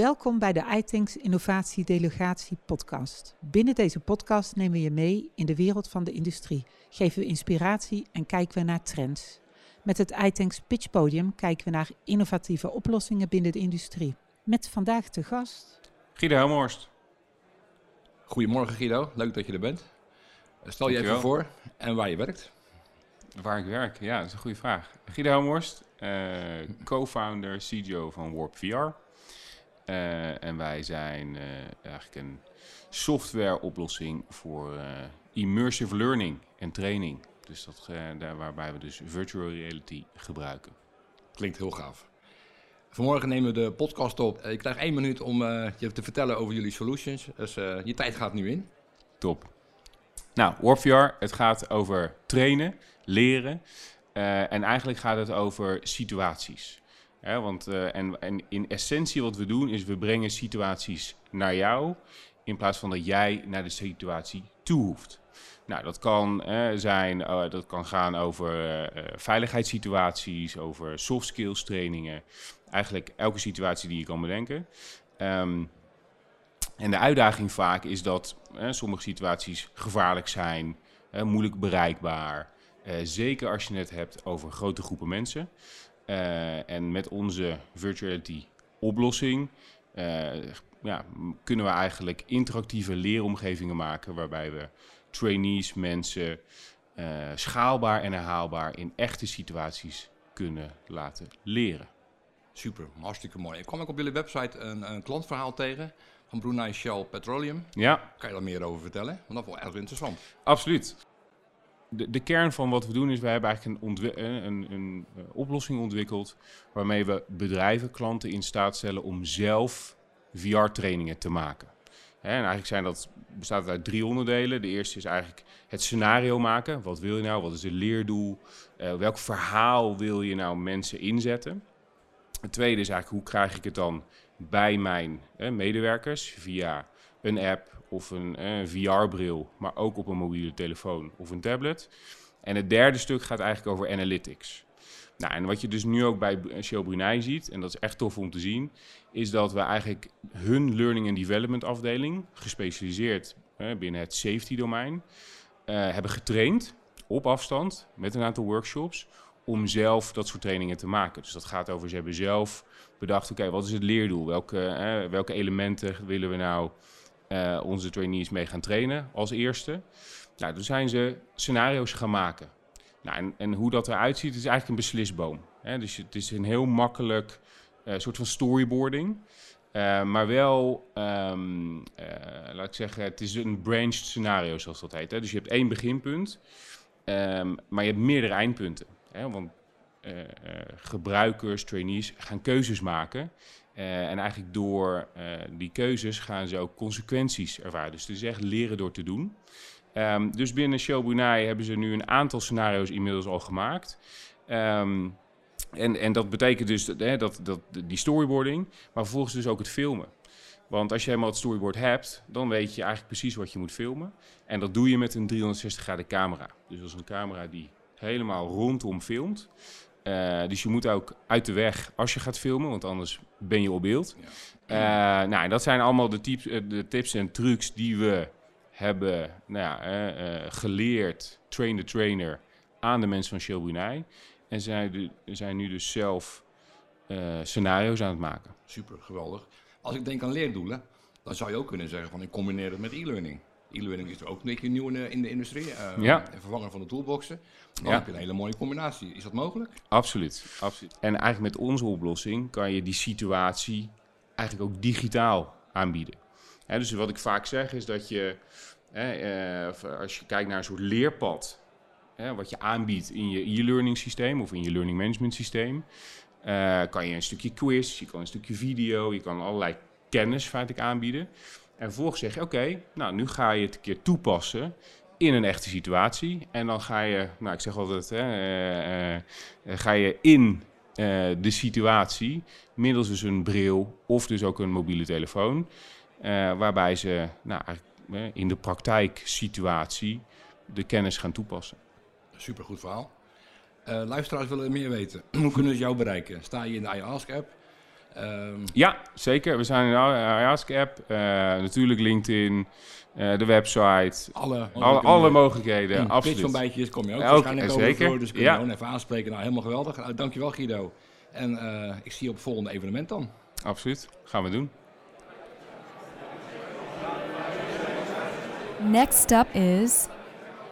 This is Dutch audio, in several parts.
Welkom bij de iThinks Innovatie Delegatie podcast. Binnen deze podcast nemen we je mee in de wereld van de industrie, geven we inspiratie en kijken we naar trends. Met het iThinks Pitch Podium kijken we naar innovatieve oplossingen binnen de industrie. Met vandaag te gast... Guido Helmhorst. Goedemorgen Guido, leuk dat je er bent. Stel je even voor en waar je werkt. Waar ik werk? Ja, dat is een goede vraag. Guido Helmhorst, uh, co-founder, CGO van Warp VR. Uh, en wij zijn uh, eigenlijk een softwareoplossing voor immersive learning en training. Dus dat, daar waarbij we dus virtual reality gebruiken. Klinkt heel gaaf. Vanmorgen nemen we de podcast op. Ik krijg één minuut om je te vertellen over jullie solutions. Dus je tijd gaat nu in. Top. Nou, Warp VR, het gaat over trainen, leren. En eigenlijk gaat het over situaties. Want, uh, en, in essentie wat we doen is we brengen situaties naar jou in plaats van dat jij naar de situatie toe hoeft. Nou, dat kan, zijn, dat kan gaan over veiligheidssituaties, over soft skills trainingen. Eigenlijk elke situatie die je kan bedenken. Um, en de uitdaging vaak is dat sommige situaties gevaarlijk zijn, moeilijk bereikbaar. Zeker als je het hebt over grote groepen mensen. Uh, en met onze virtuality oplossing uh, ja, kunnen we eigenlijk interactieve leeromgevingen maken waarbij we trainees, mensen schaalbaar en herhaalbaar in echte situaties kunnen laten leren. Super, hartstikke mooi. Ik kwam ook op jullie website een, een klantverhaal tegen van Brunei Shell Petroleum. Ja. Kan je daar meer over vertellen? Want dat vond ik echt interessant. Absoluut. De, de kern van wat we doen is, wij hebben eigenlijk een, een, een, een uh, oplossing ontwikkeld waarmee we bedrijven, klanten in staat stellen om zelf VR-trainingen te maken. en eigenlijk zijn dat, bestaat uit drie onderdelen. De eerste is eigenlijk het scenario maken. Wat wil je nou? Wat is het leerdoel? Uh, welk verhaal wil je nou mensen inzetten? Het tweede is eigenlijk hoe krijg ik het dan bij mijn medewerkers via een app of een eh, VR-bril, maar ook op een mobiele telefoon of een tablet. En het derde stuk gaat eigenlijk over analytics. Nou, en wat je dus nu ook bij Shell Brunei ziet, en dat is echt tof om te zien, is dat we eigenlijk hun learning and development afdeling, gespecialiseerd binnen het safety domein, uh, hebben getraind op afstand met een aantal workshops om zelf dat soort trainingen te maken. Dus dat gaat over, ze hebben zelf bedacht, oké, wat is het leerdoel? Welke, eh, welke elementen willen we nou uh, onze trainees mee gaan trainen als eerste? Nou, toen zijn ze scenario's gaan maken. Nou, en, hoe dat eruit ziet, is eigenlijk een beslisboom. Hè? Dus het is een heel makkelijk uh, soort van storyboarding. Uh, maar wel, uh, laat ik zeggen, het is een branched scenario, zoals dat heet. Hè? Dus je hebt één beginpunt, um, maar je hebt meerdere eindpunten. Hè? Want gebruikers, trainees gaan keuzes maken. En eigenlijk door die keuzes gaan ze ook consequenties ervaren. Dus het is echt leren door te doen. Um, dus binnen Show hebben ze nu een aantal scenario's inmiddels al gemaakt. Um, en, en dat betekent dus dat, hè, dat, dat, die storyboarding, maar vervolgens dus ook het filmen. Want als je helemaal het storyboard hebt, dan weet je eigenlijk precies wat je moet filmen. En dat doe je met een 360 graden camera. Dus dat is een camera die helemaal rondom filmt. Uh, dus je moet ook uit de weg als je gaat filmen, want anders ben je op beeld. Ja. Uh, nou, dat zijn allemaal de, tips, de tips en trucs die we hebben nou ja, uh, geleerd, train the trainer, aan de mensen van Shell Brunei. En zij zijn nu dus zelf scenario's aan het maken. Super, geweldig. Als ik denk aan leerdoelen, dan zou je ook kunnen zeggen van ik combineer het met e-learning. E-learning is er ook een beetje nieuw in de, in de industrie. Uh, ja. Vervanger van de toolboxen. Dan ja. heb je een hele mooie combinatie. Is dat mogelijk? Absoluut, absoluut. En eigenlijk met onze oplossing kan je die situatie eigenlijk ook digitaal aanbieden. Dus wat ik vaak zeg is dat je, uh, als je kijkt naar een soort leerpad, hè, wat je aanbiedt in je e-learning systeem of in je learning management systeem, uh, kan je een stukje quiz, je kan een stukje video, je kan allerlei kennis feitelijk aanbieden. En vervolgens zeg je, oké, nou nu ga je het een keer toepassen in een echte situatie. En dan ga je, nou ik zeg altijd, hè, uh, uh, ga je in uh, de situatie middels dus een bril of dus ook een mobiele telefoon. waarbij ze nou, in de praktijksituatie de kennis gaan toepassen. Supergoed verhaal. luisteraars willen meer weten. Hoe kunnen ze jou bereiken? Sta je in de iAsk-app? Ehm, Ja, zeker. We zijn in de eh, natuurlijk LinkedIn, eh, de website. alle, Alle, alle mogelijkheden, In absoluut. pitchontbijtjes kom je ook ook, waarschijnlijk over dus kun je Ja. gewoon even aanspreken. Nou, helemaal geweldig. Nou, dankjewel Guido. En eh, ik zie je op het volgende evenement dan. Absoluut. Gaan we doen. Next up is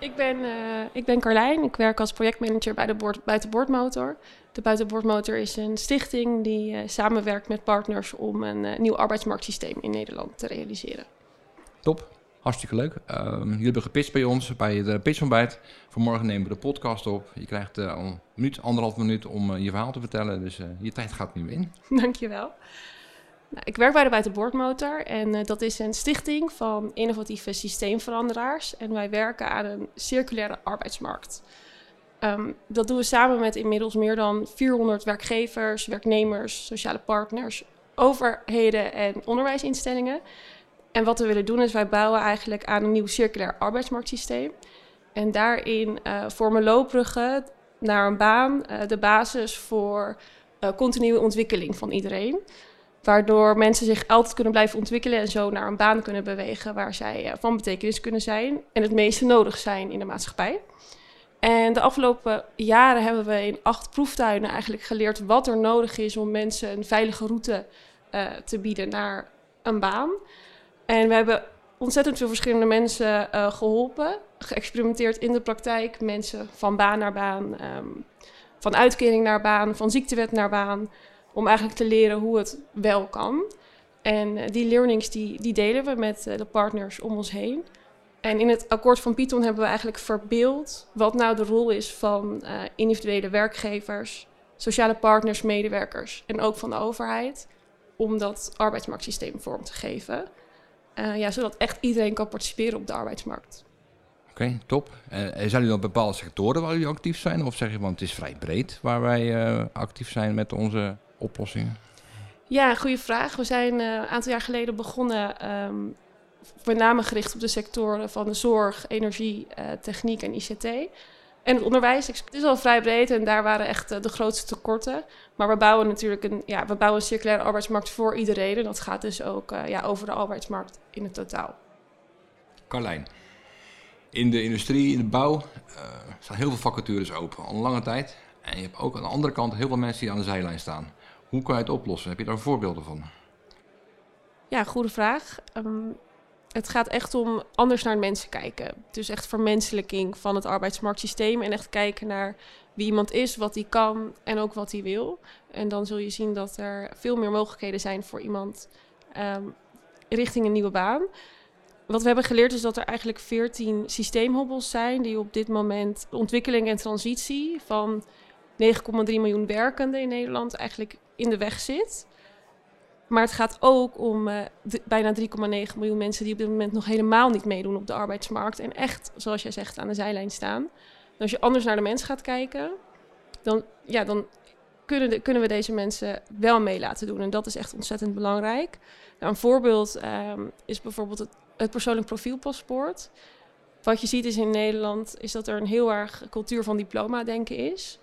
Ik ben, eh, ik ben Carlijn. Ik werk als projectmanager bij de boord, Buitenboordmotor. De Buitenboordmotor is een stichting die eh, samenwerkt met partners om een eh, nieuw arbeidsmarktsysteem in Nederland te realiseren. Top. Hartstikke leuk. Ehm, jullie hebben gepitcht bij ons, bij het pitchontbijt. Vanmorgen nemen we de podcast op. Je krijgt een minuut, anderhalf minuut om je verhaal te vertellen. Dus je tijd gaat nu in. Dankjewel. Nou, ik werk bij de Buitenboordmotor en eh, dat is een stichting van innovatieve systeemveranderaars. En wij werken aan een circulaire arbeidsmarkt. Ehm, dat doen we samen met inmiddels meer dan 400 werkgevers, werknemers, sociale partners, overheden en onderwijsinstellingen. En wat we willen doen is wij bouwen eigenlijk aan een nieuw circulair arbeidsmarktsysteem. En daarin eh, vormen naar een baan eh, de basis voor continue ontwikkeling van iedereen. Waardoor mensen zich altijd kunnen blijven ontwikkelen en zo naar een baan kunnen bewegen waar zij eh, van betekenis kunnen zijn en het meeste nodig zijn in de maatschappij. En de afgelopen jaren hebben we in acht proeftuinen eigenlijk geleerd wat er nodig is om mensen een veilige route eh, te bieden naar een baan. En we hebben ontzettend veel verschillende mensen eh, geholpen, geëxperimenteerd in de praktijk. Mensen van baan naar baan, ehm, van uitkering naar baan, van ziektewet naar baan. Om eigenlijk te leren hoe het wel kan. En eh, die learnings die, die delen we met eh, de partners om ons heen. En in het akkoord van Python hebben we eigenlijk verbeeld wat nou de rol is van eh, individuele werkgevers, sociale partners, medewerkers en ook van de overheid. Om dat arbeidsmarktsysteem vorm te geven. Ja, zodat echt iedereen kan participeren op de arbeidsmarkt. Oké, top. Eh, zijn jullie dan bepaalde sectoren waar jullie actief zijn? Of zeg je, want het is vrij breed waar wij actief zijn met onze oplossingen? Ja, goede vraag. We zijn eh, een aantal jaar geleden begonnen, ehm, met name gericht op de sectoren van de zorg, energie, eh, techniek en ICT. En het onderwijs. Het is al vrij breed en daar waren echt eh, de grootste tekorten. Maar we bouwen natuurlijk een, ja, we bouwen een circulaire arbeidsmarkt voor iedereen. En dat gaat dus ook eh, ja, over de arbeidsmarkt in het totaal. Carlijn, in de industrie, in de bouw, eh, staan heel veel vacatures open, al een lange tijd. En je hebt ook aan de andere kant heel veel mensen die aan de zijlijn staan. Hoe kan je het oplossen? Heb je daar voorbeelden van? Ja, goede vraag. Ehm, het gaat echt om anders naar mensen kijken. Dus echt vermenselijking van het arbeidsmarktsysteem. En echt kijken naar wie iemand is, wat hij kan en ook wat hij wil. En dan zul je zien dat er veel meer mogelijkheden zijn voor iemand ehm, richting een nieuwe baan. Wat we hebben geleerd is dat er eigenlijk 14 systeemhobbels zijn die op dit moment ontwikkeling en transitie van 9,3 miljoen werkenden in Nederland eigenlijk in de weg zit. Maar het gaat ook om eh, bijna 3,9 miljoen mensen die op dit moment nog helemaal niet meedoen op de arbeidsmarkt. En echt, zoals jij zegt, aan de zijlijn staan. En als je anders naar de mens gaat kijken, dan, ja, dan kunnen, kunnen we deze mensen wel mee laten doen. En dat is echt ontzettend belangrijk. Nou, een voorbeeld ehm, is bijvoorbeeld het, het persoonlijk profielpaspoort. Wat je ziet is in Nederland, is dat er een heel erg cultuur van diploma-denken is.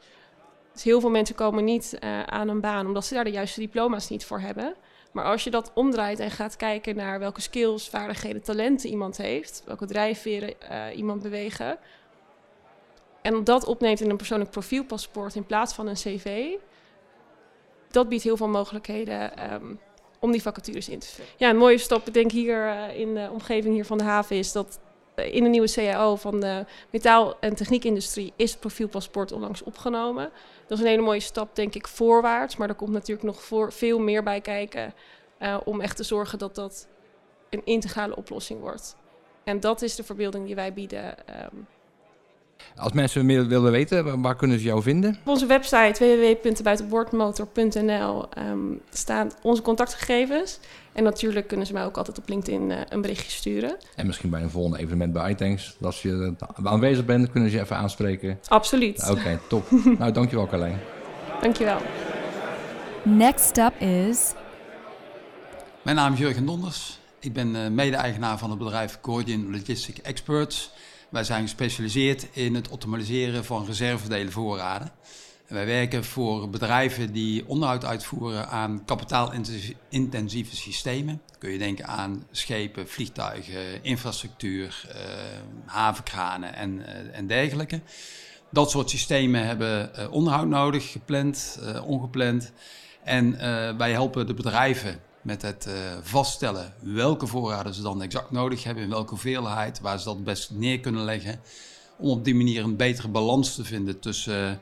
Dus heel veel mensen komen niet eh, aan een baan omdat ze daar de juiste diploma's niet voor hebben. Maar als je dat omdraait en gaat kijken naar welke skills, vaardigheden, talenten iemand heeft, welke drijfveren eh, iemand bewegen, en dat opneemt in een persoonlijk profielpaspoort in plaats van een cv, dat biedt heel veel mogelijkheden ehm, om die vacatures in te vullen. Ja, een mooie stap, ik denk hier eh, in de omgeving hier van de haven, is dat in de nieuwe CAO van de metaal- en techniekindustrie is profielpaspoort onlangs opgenomen. Dat is een hele mooie stap, denk ik, voorwaarts. Maar er komt natuurlijk nog voor veel meer bij kijken eh, om echt te zorgen dat dat een integrale oplossing wordt. En dat is de verbeelding die wij bieden. ehm. Als mensen meer willen weten, waar- kunnen ze jou vinden? Op onze website www.buitenboordmotor.nl ehm, staan onze contactgegevens. En natuurlijk kunnen ze mij ook altijd op LinkedIn eh, een berichtje sturen. En misschien bij een volgende evenement bij iTanks. Als je aanwezig bent, kunnen ze je even aanspreken. Absoluut. Oké, top. nou, dankjewel Carlijn. Dankjewel. Next up is Mijn naam is Jurgen Donders. Ik ben eh, mede-eigenaar van het bedrijf Gordian Logistic Experts. Wij zijn gespecialiseerd in het optimaliseren van reservedelen voorraden. En wij werken voor bedrijven die onderhoud uitvoeren aan kapitaalintensieve systemen. Kun je denken aan schepen, vliegtuigen, infrastructuur, uh, havenkranen en, uh, en dergelijke. Dat soort systemen hebben uh, onderhoud nodig, gepland, ongepland. En wij helpen de bedrijven met het vaststellen welke voorraden ze dan exact nodig hebben, in welke hoeveelheid, waar ze dat best neer kunnen leggen. Om op die manier een betere balans te vinden tussen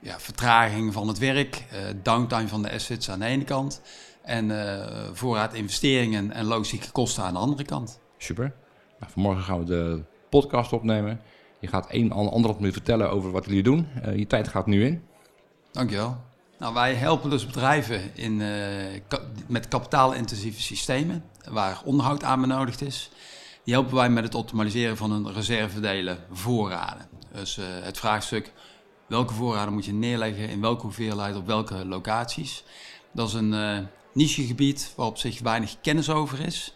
ja, vertraging van het werk, uh, downtime van de assets aan de ene kant en uh, voorraad investeringen en logistieke kosten aan de andere kant. Super. Nou, vanmorgen gaan we de podcast opnemen. Je gaat een en ander meer vertellen over wat jullie doen. Je tijd gaat nu in. Dankjewel. Nou, wij helpen dus bedrijven in, ka met kapitaalintensieve systemen waar onderhoud aan benodigd is. Die helpen wij met het optimaliseren van hun reservedelen voorraden. Dus het vraagstuk welke voorraden moet je neerleggen, in welke hoeveelheid, op welke locaties. Dat is een uh, nichegebied waar op zich weinig kennis over is.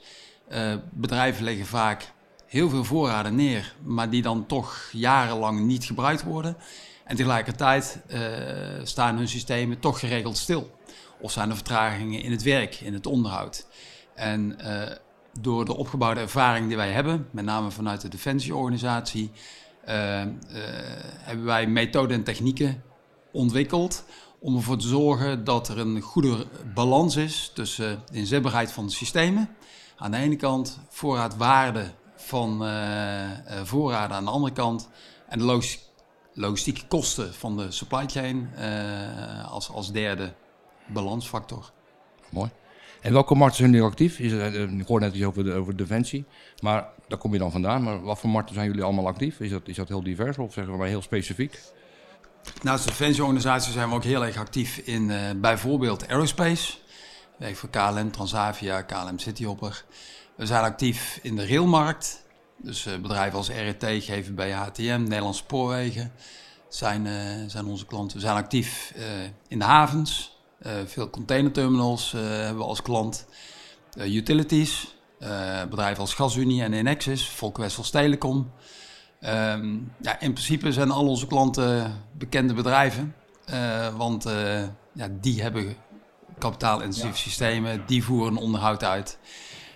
Bedrijven leggen vaak heel veel voorraden neer, maar die dan toch jarenlang niet gebruikt worden. En tegelijkertijd uh, staan hun systemen toch geregeld stil. Of zijn er vertragingen in het werk, in het onderhoud. En door de opgebouwde ervaring die wij hebben, met name vanuit de Defensieorganisatie, uh, hebben wij methoden en technieken ontwikkeld om ervoor te zorgen dat er een goede balans is tussen de inzetbaarheid van de systemen. Aan de ene kant voorraadwaarde van voorraden aan de andere kant en de logistieke kosten van de supply chain uh, als, als derde balansfactor. Mooi. En welke markten zijn jullie actief? Ik hoorde net iets over, de, over defensie, maar daar kom je dan vandaan. Maar wat voor markten zijn jullie allemaal actief? Is dat, is dat heel divers of zeggen we maar heel specifiek? Naast de defensieorganisatie zijn we ook heel erg actief in uh, bijvoorbeeld aerospace. Werk voor KLM, Transavia, KLM Cityhopper. We zijn actief in de railmarkt. Dus uh, bedrijven als RET, GVB, HTM, Nederlandse Spoorwegen zijn, uh, zijn onze klanten. We zijn actief in de havens. veel containerterminals hebben we als klant. utilities, bedrijven als GasUnie en Enexis, Volkwessels Telecom. Um, ja, in principe zijn al onze klanten bekende bedrijven, uh, want uh, ja, die hebben kapitaalintensieve ja. systemen, die voeren onderhoud uit.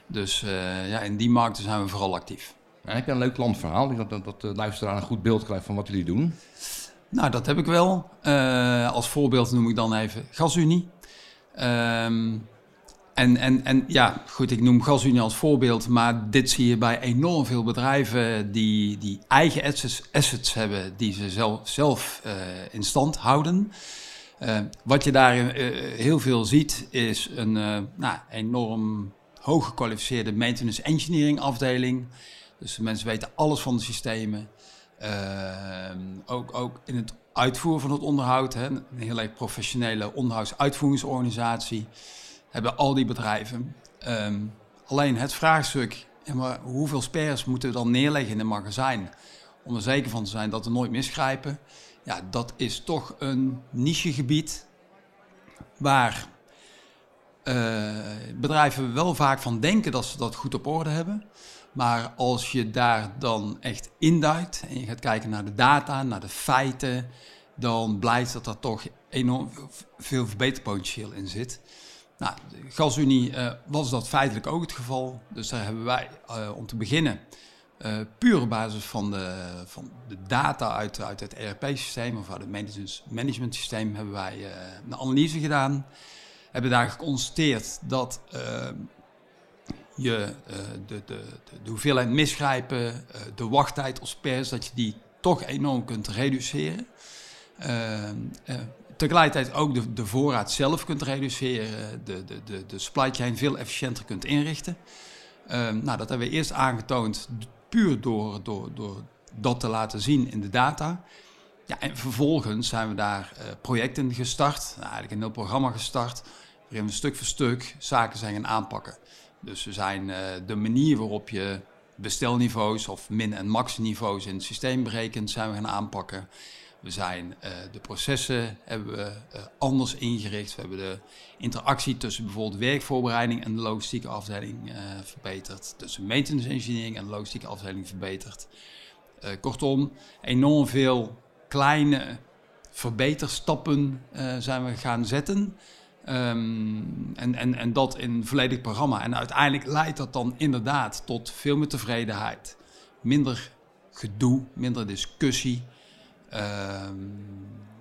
Dus ja, in die markten zijn we vooral actief. En heb een leuk klantverhaal? Ik dat, dat, dat de luisteraar een goed beeld krijgt van wat jullie doen. Nou, dat heb ik wel. als voorbeeld noem ik dan even GasUnie. Um, en, en, en ja, goed, ik noem GasUnie als voorbeeld, maar dit zie je bij enorm veel bedrijven die, die eigen assets, hebben die ze zelf, zelf uh, in stand houden. Uh, wat je daar heel veel ziet is een nou, enorm hoog gekwalificeerde maintenance engineering afdeling. Dus mensen weten alles van de systemen. ook, ook in het uitvoeren van het onderhoud, hè, een heel erg professionele onderhoudsuitvoeringsorganisatie hebben al die bedrijven. Um, alleen het vraagstuk, ja, hoeveel spares moeten we dan neerleggen in een magazijn? Om er zeker van te zijn dat we nooit misgrijpen. Ja, dat is toch een nichegebied waar uh, bedrijven wel vaak van denken dat ze dat goed op orde hebben. Maar als je daar dan echt induikt en je gaat kijken naar de data, naar de feiten, dan blijkt dat er toch enorm veel verbeterpotentieel in zit. Nou, de GasUnie uh, was dat feitelijk ook het geval. Dus daar hebben wij uh, om te beginnen, uh, puur op basis van de, van de data uit, uit het ERP-systeem of uit het management systeem, hebben wij een analyse gedaan. Hebben daar geconstateerd dat je de, de, de, de, hoeveelheid misgrijpen, de wachttijd als pers, dat je die toch enorm kunt reduceren tegelijkertijd ook de, de voorraad zelf kunt reduceren, de, de, de, de supply chain veel efficiënter kunt inrichten. Um, nou, dat hebben we eerst aangetoond puur door, door, door dat te laten zien in de data. Ja, en vervolgens zijn we daar projecten gestart, eigenlijk een heel programma gestart, waarin we stuk voor stuk zaken zijn gaan aanpakken. Dus we zijn uh, de manier waarop je bestelniveaus of min- en max-niveaus in het systeem berekent, zijn we gaan aanpakken. We zijn uh, de processen hebben we uh, anders ingericht. We hebben de interactie tussen bijvoorbeeld werkvoorbereiding en de logistieke afdeling verbeterd. Tussen maintenance engineering en de logistieke afdeling verbeterd. kortom, enorm veel kleine verbeterstappen zijn we gaan zetten. Ehm, en, en, en dat in een volledig programma. En uiteindelijk leidt dat dan inderdaad tot veel meer tevredenheid. Minder gedoe, minder discussie. Ehm,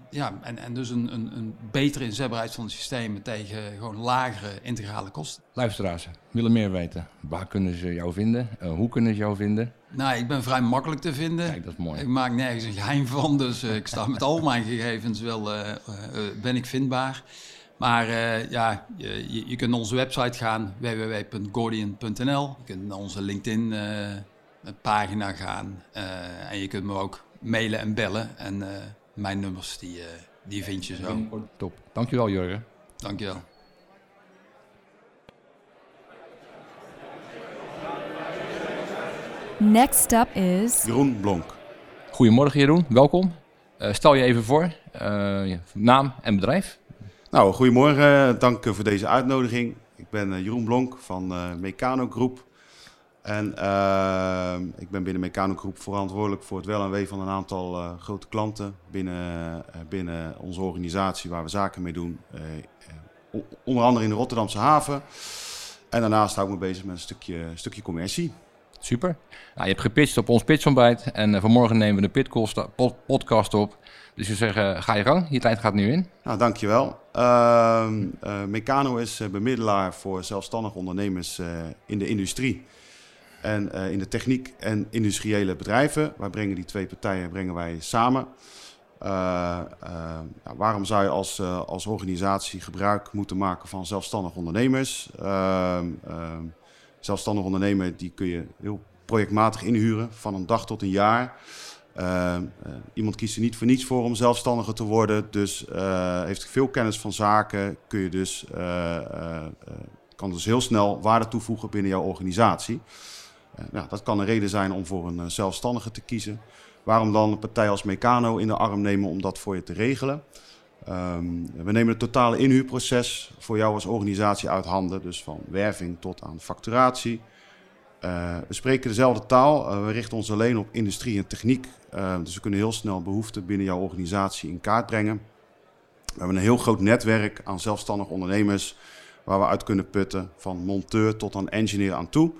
ja, en, en dus een, een, een betere inzetbaarheid van het systeem tegen gewoon lagere integrale kosten. Luisteraars, willen meer weten. Waar kunnen ze jou vinden? Uh, hoe kunnen ze jou vinden? Nou, ik ben vrij makkelijk te vinden. Kijk, dat is mooi. Ik maak nergens een geheim van, dus uh, ik sta met al mijn gegevens wel, uh, ben ik vindbaar. Maar ja, je, je, kunt naar onze website gaan, www.gordian.nl. Je kunt naar onze LinkedIn pagina gaan en je kunt me ook mailen en bellen. En mijn nummers, die, uh, die vind je zo. Top. Dankjewel, Jurgen. Dankjewel. Next up is... Jeroen Blonk. Goedemorgen Jeroen, welkom. Uh, stel je even voor, uh, naam en bedrijf. Nou, goedemorgen, dank voor deze uitnodiging. Ik ben Jeroen Blonk van Mecano Groep. En uh, ik ben binnen Mecano Groep verantwoordelijk voor het wel en wee van een aantal uh, grote klanten binnen, uh, binnen onze organisatie waar we zaken mee doen. onder andere in de Rotterdamse haven. En daarnaast hou ik me bezig met een stukje, stukje commercie. Super. Nou, je hebt gepitcht op ons pitchontbijt en vanmorgen nemen we de Pitcost podcast op. Dus je zeggen, ga je gang, je tijd gaat nu in. Nou, dankjewel. Uh, Mecano is bemiddelaar voor zelfstandig ondernemers in de industrie en in de techniek en industriële bedrijven. Wij brengen die twee partijen brengen wij samen. Uh, ja, waarom zou je als, als organisatie gebruik moeten maken van zelfstandig ondernemers? Ehm, ehm, zelfstandig ondernemer die kun je heel projectmatig inhuren van een dag tot een jaar. Iemand kiest er niet voor niets voor om zelfstandiger te worden, dus heeft veel kennis van zaken, kun je dus, kan dus heel snel waarde toevoegen binnen jouw organisatie. Nou, dat kan een reden zijn om voor een eh, zelfstandige te kiezen. Waarom dan een partij als Meccano in de arm nemen om dat voor je te regelen? Um, we nemen het totale inhuurproces voor jou als organisatie uit handen. Dus van werving tot aan facturatie. Uh, we spreken dezelfde taal. Uh, we richten ons alleen op industrie en techniek. Uh, dus we kunnen heel snel behoeften binnen jouw organisatie in kaart brengen. We hebben een heel groot netwerk aan zelfstandig ondernemers waar we uit kunnen putten. Van monteur tot aan engineer aan toe.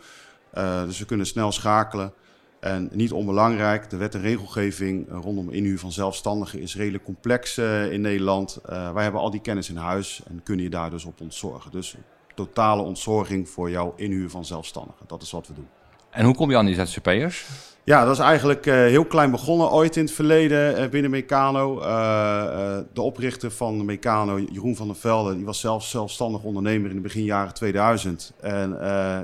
Dus we kunnen snel schakelen. En niet onbelangrijk, de wet en regelgeving rondom inhuur van zelfstandigen is redelijk complex in Nederland. wij hebben al die kennis in huis en kunnen je daar dus op ontzorgen. Dus totale ontzorging voor jouw inhuur van zelfstandigen. Dat is wat we doen. En hoe kom je aan die ZZP'ers? Ja, dat is eigenlijk uh, heel klein begonnen ooit in het verleden uh, binnen Meccano. Uh, de oprichter van Meccano, Jeroen van der Velde, die was zelf zelfstandig ondernemer in de begin jaren 2000. En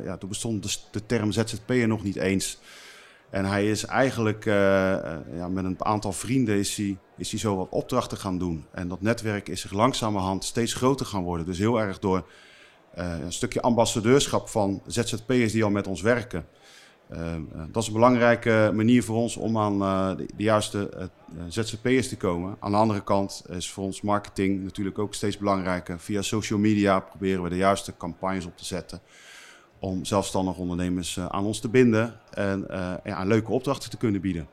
ja, toen bestond de, de term ZZP'er nog niet eens. En hij is eigenlijk ja, met een aantal vrienden is hij, is hij zo wat opdrachten gaan doen. En dat netwerk is zich langzamerhand steeds groter gaan worden. Dus heel erg door een stukje ambassadeurschap van ZZP'ers die al met ons werken. Ehm, eh, dat is een belangrijke manier voor ons om aan de, de, juiste ZZP'ers te komen. Aan de andere kant is voor ons marketing natuurlijk ook steeds belangrijker. Via social media proberen we de juiste campagnes op te zetten. Om zelfstandige ondernemers aan ons te binden en ja, leuke opdrachten te kunnen bieden.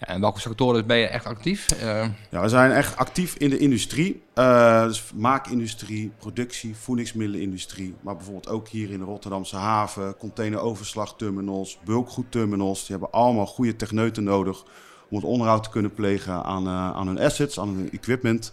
En welke sectoren ben je echt actief? Uh... Ja, we zijn echt actief in de industrie. Uh, dus maakindustrie, productie, voedingsmiddelenindustrie. Maar bijvoorbeeld ook hier in de Rotterdamse haven, containeroverslagterminals, bulkgoedterminals. Die hebben allemaal goede techneuten nodig om het onderhoud te kunnen plegen aan, uh, aan hun assets, aan hun equipment.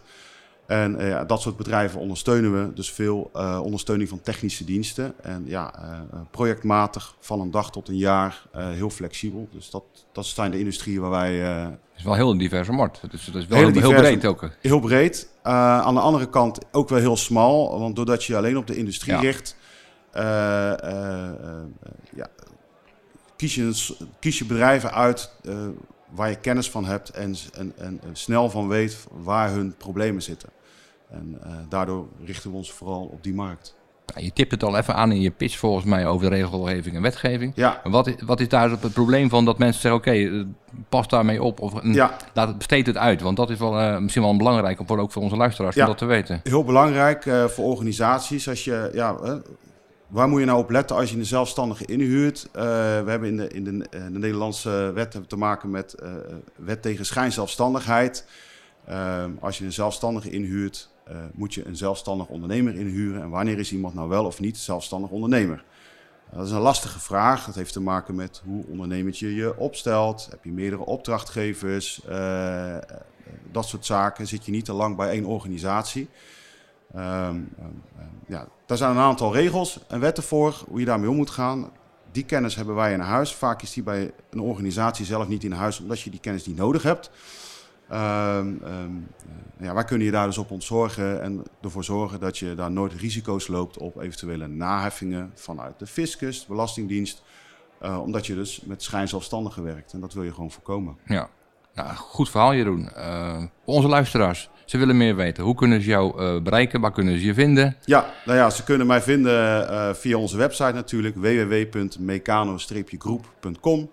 En uh, ja, dat soort bedrijven ondersteunen we. Dus veel uh, ondersteuning van technische diensten. En ja, uh, projectmatig van een dag tot een jaar, heel flexibel. Dus dat, dat zijn de industrieën waar wij... Het is wel heel een diverse markt. Dus dat is wel heel, diverse, heel breed ook. Heel breed. aan de andere kant ook wel heel smal. Want doordat je alleen op de industrie ja. richt... ja, kies, je, kies je bedrijven uit waar je kennis van hebt en, en, en, snel van weet waar hun problemen zitten. En uh, daardoor richten we ons vooral op die markt. Ja, je tipt het al even aan in je pitch volgens mij over de regelgeving en wetgeving. Ja. Wat, is, wat is daar het probleem van dat mensen zeggen, oké, okay, pas daarmee op of ja. laat het, besteed het uit? Want dat is wel uh, misschien wel belangrijk, voor, ook voor onze luisteraars, ja. om dat te weten. Heel belangrijk uh, voor organisaties. Als je, ja, waar moet je nou op letten als je een zelfstandige inhuurt? we hebben in de, in de, de Nederlandse wet te maken met wet tegen schijnzelfstandigheid. Ehm, als je een zelfstandige inhuurt, uh, moet je een zelfstandig ondernemer inhuren. En wanneer is iemand nou wel of niet zelfstandig ondernemer? Dat is een lastige vraag. Dat heeft te maken met hoe ondernemend je je opstelt. Heb je meerdere opdrachtgevers? Uh, dat soort zaken. Zit je niet te lang bij één organisatie? Um, ja, daar zijn een aantal regels en wetten voor hoe je daarmee om moet gaan. Die kennis hebben wij in huis. Vaak is die bij een organisatie zelf niet in huis, omdat je die kennis niet nodig hebt. Um, um, ja, wij kunnen je daar dus op ontzorgen en ervoor zorgen dat je daar nooit risico's loopt op eventuele naheffingen vanuit de fiscus, de Belastingdienst. Uh, omdat je dus met schijnzelfstandigen werkt en dat wil je gewoon voorkomen. Ja, nou, goed verhaal Jeroen. Uh, onze luisteraars, ze willen meer weten. Hoe kunnen ze jou uh, bereiken? Waar kunnen ze je vinden? Ja, nou ja, ze kunnen mij vinden via onze website natuurlijk, www.mecano-groep.com.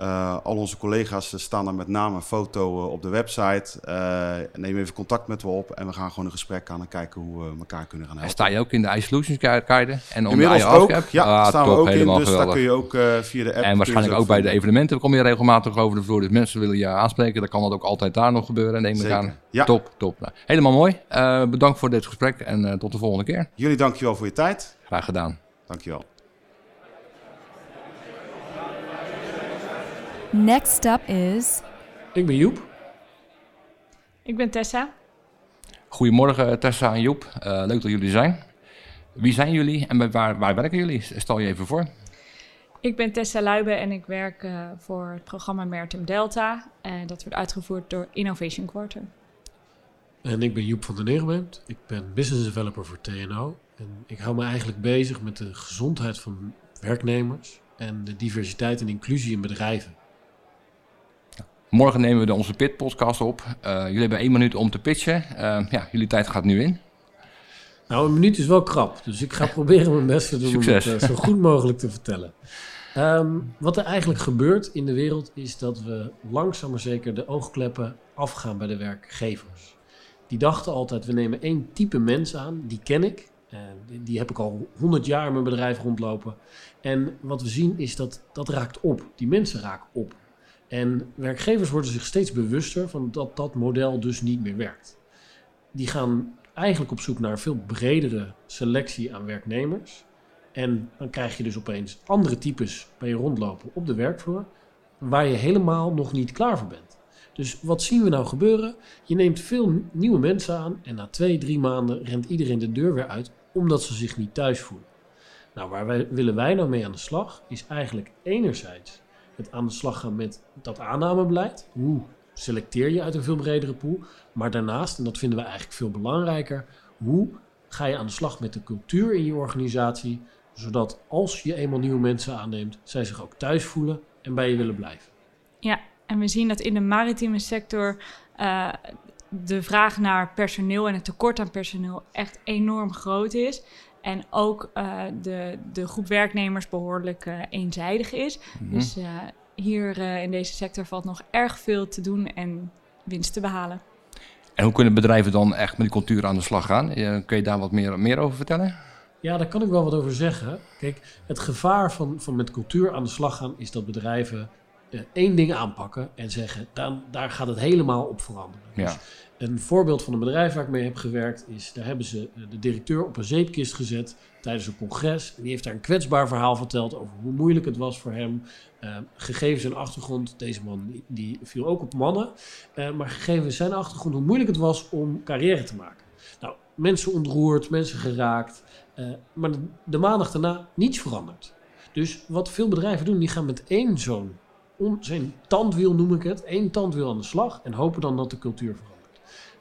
Uh, al onze collega's staan er met name een foto op de website. Uh, neem even contact met me op en we gaan gewoon een gesprek aan en kijken hoe we elkaar kunnen gaan helpen. En sta je ook in de iSolutions kaarten? En Inmiddels ook, ja, ah, staan top, we ook in. Dus geweldig. daar kun je ook uh, via de app... En waarschijnlijk ook, bij de evenementen kom je regelmatig over de vloer. Dus mensen willen je aanspreken, dan kan dat ook altijd daar nog gebeuren. Neem ik aan. Ja. Top, top. Nou, helemaal mooi. bedankt voor dit gesprek en tot de volgende keer. Jullie dankjewel voor je tijd. Graag gedaan. Dankjewel. Next up is. Ik ben Joep. Ik ben Tessa. Goedemorgen Tessa en Joep. Uh, leuk dat jullie zijn. Wie zijn jullie en waar, waar werken jullie? Stel je even voor. Ik ben Tessa Luiben en ik werk uh, voor het programma Mertem Delta. En dat wordt uitgevoerd door Innovation Quarter. En ik ben Joep van der Negerbent. Ik ben business developer voor TNO. En ik hou me eigenlijk bezig met de gezondheid van werknemers en de diversiteit en inclusie in bedrijven. Morgen nemen we de onze Pit-podcast op. Uh, jullie hebben één minuut om te pitchen. Uh, ja, jullie tijd gaat nu in. Nou, een minuut is wel krap. Dus ik ga proberen mijn best te doen Succes. om het uh, zo goed mogelijk te vertellen. Um, wat er eigenlijk gebeurt in de wereld is dat we langzaam maar zeker de oogkleppen afgaan bij de werkgevers. Die dachten altijd, we nemen één type mens aan, die ken ik. Die, die heb ik al honderd jaar in mijn bedrijf rondlopen. En wat we zien is dat dat raakt op. Die mensen raken op. En werkgevers worden zich steeds bewuster van dat dat model dus niet meer werkt. Die gaan eigenlijk op zoek naar een veel bredere selectie aan werknemers. En dan krijg je dus opeens andere types bij je rondlopen op de werkvloer, waar je helemaal nog niet klaar voor bent. Dus wat zien we nou gebeuren? Je neemt veel nieuwe mensen aan en na twee, drie maanden rent iedereen de deur weer uit, omdat ze zich niet thuis voelen. Nou, waar wij, willen wij nou mee aan de slag, is eigenlijk enerzijds het aan de slag gaan met dat aannamebeleid. Hoe selecteer je uit een veel bredere pool? Maar daarnaast, en dat vinden we eigenlijk veel belangrijker, hoe ga je aan de slag met de cultuur in je organisatie, zodat als je eenmaal nieuwe mensen aanneemt, zij zich ook thuis voelen en bij je willen blijven. Ja, en we zien dat in de maritieme sector uh, de vraag naar personeel en het tekort aan personeel echt enorm groot is. En ook uh, de, de groep werknemers behoorlijk uh, eenzijdig is. Mm -hmm. Dus uh, hier in deze sector valt nog erg veel te doen en winst te behalen. En hoe kunnen bedrijven dan echt met die cultuur aan de slag gaan? kun je daar wat meer, meer over vertellen? Ja, daar kan ik wel wat over zeggen. Kijk, het gevaar van, van met cultuur aan de slag gaan is dat bedrijven één ding aanpakken en zeggen, dan, daar gaat het helemaal op veranderen. Ja. Dus een voorbeeld van een bedrijf waar ik mee heb gewerkt is, daar hebben ze de directeur op een zeepkist gezet tijdens een congres. En die heeft daar een kwetsbaar verhaal verteld over hoe moeilijk het was voor hem. Uh, gegeven zijn achtergrond, deze man die, viel ook op mannen, uh, maar gegeven zijn achtergrond hoe moeilijk het was om carrière te maken. Nou, mensen ontroerd, mensen geraakt, maar de, de maandag daarna niets veranderd. Dus wat veel bedrijven doen, die gaan met één zo'n zijn tandwiel noem ik het, één tandwiel aan de slag en hopen dan dat de cultuur verandert.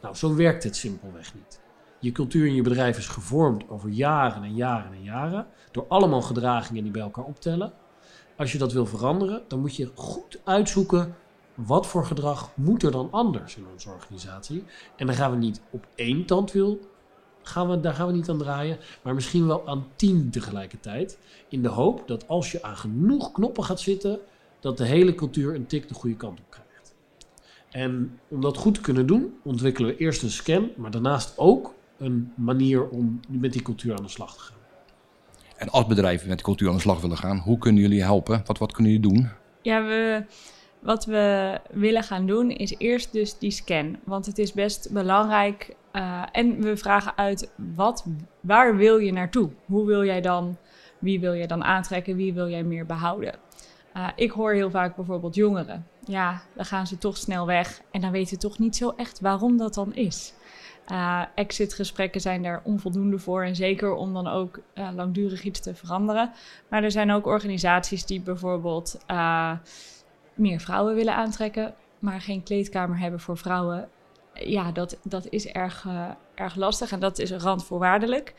Nou, zo werkt het simpelweg niet. Je cultuur in je bedrijf is gevormd over jaren en jaren en jaren, door allemaal gedragingen die bij elkaar optellen. Als je dat wil veranderen, dan moet je goed uitzoeken wat voor gedrag moet er dan anders in onze organisatie. En dan gaan we niet op één tandwiel, gaan we, daar gaan we niet aan draaien, maar misschien wel aan tien tegelijkertijd. In de hoop dat als je aan genoeg knoppen gaat zitten, dat de hele cultuur een tik de goede kant op krijgt. En om dat goed te kunnen doen, ontwikkelen we eerst een scan, maar daarnaast ook een manier om met die cultuur aan de slag te gaan. En als bedrijven met die cultuur aan de slag willen gaan, hoe kunnen jullie helpen? Wat, wat kunnen jullie doen? Ja, we, wat we willen gaan doen is eerst dus die scan. Want het is best belangrijk. eh, en we vragen uit, wat, waar wil je naartoe? Hoe wil jij dan, wie wil jij dan aantrekken? Wie wil jij meer behouden? Eh, ik hoor heel vaak bijvoorbeeld jongeren. Ja, dan gaan ze toch snel weg. En dan weten we toch niet zo echt waarom dat dan is. Uh, exitgesprekken zijn daar onvoldoende voor. En zeker om dan ook uh, langdurig iets te veranderen. Maar er zijn ook organisaties die bijvoorbeeld uh, meer vrouwen willen aantrekken, maar geen kleedkamer hebben voor vrouwen. Ja, dat, dat is erg, erg lastig en dat is randvoorwaardelijk.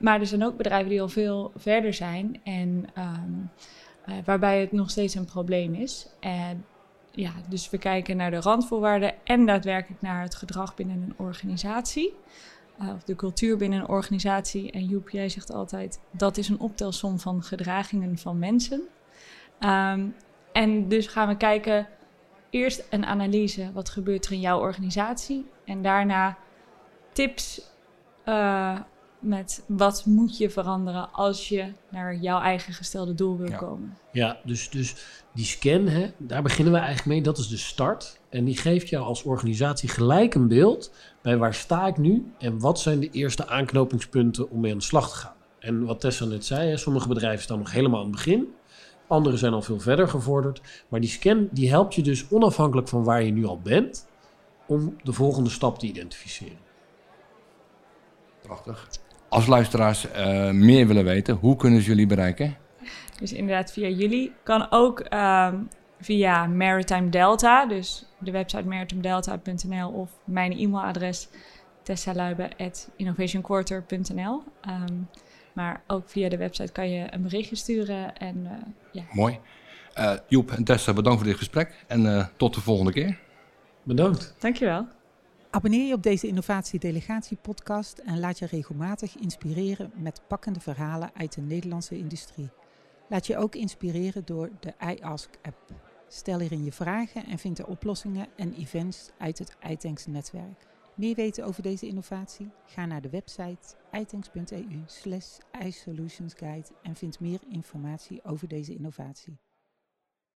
maar er zijn ook bedrijven die al veel verder zijn en um, waarbij het nog steeds een probleem is. En ja, dus we kijken naar de randvoorwaarden en daadwerkelijk naar het gedrag binnen een organisatie. Uh, of de cultuur binnen een organisatie. En Joep, jij zegt altijd, dat is een optelsom van gedragingen van mensen. Um, en dus gaan we kijken, eerst een analyse, wat gebeurt er in jouw organisatie? En daarna tips uh, met wat moet je veranderen als je naar jouw eigen gestelde doel wil Ja. komen. Ja, dus, dus die scan, hè, daar beginnen we eigenlijk mee. Dat is de start. En die geeft jou als organisatie gelijk een beeld bij waar sta ik nu en wat zijn de eerste aanknopingspunten om mee aan de slag te gaan. En wat Tessa net zei, hè, sommige bedrijven staan nog helemaal aan het begin. Andere zijn al veel verder gevorderd. Maar die scan die helpt je dus onafhankelijk van waar je nu al bent, om de volgende stap te identificeren. Prachtig. Als luisteraars eh, meer willen weten, hoe kunnen ze jullie bereiken? Dus inderdaad via jullie. Kan ook ehm, via Maritime Delta, dus de website maritimedelta.nl of mijn e-mailadres tessaluiben.innovationquarter.nl. Ehm, maar ook via de website kan je een berichtje sturen en eh, ja. Mooi. Eh, Joep en Tessa, bedankt voor dit gesprek en eh, tot de volgende keer. Bedankt. Dankjewel. Abonneer je op deze Innovatie Delegatie podcast en laat je regelmatig inspireren met pakkende verhalen uit de Nederlandse industrie. Laat je ook inspireren door de iAsk app. Stel hierin je vragen en vind er oplossingen en events uit het iTanks netwerk. Meer weten over deze innovatie? Ga naar de website itanks.eu slash iSolutionsguide en vind meer informatie over deze innovatie.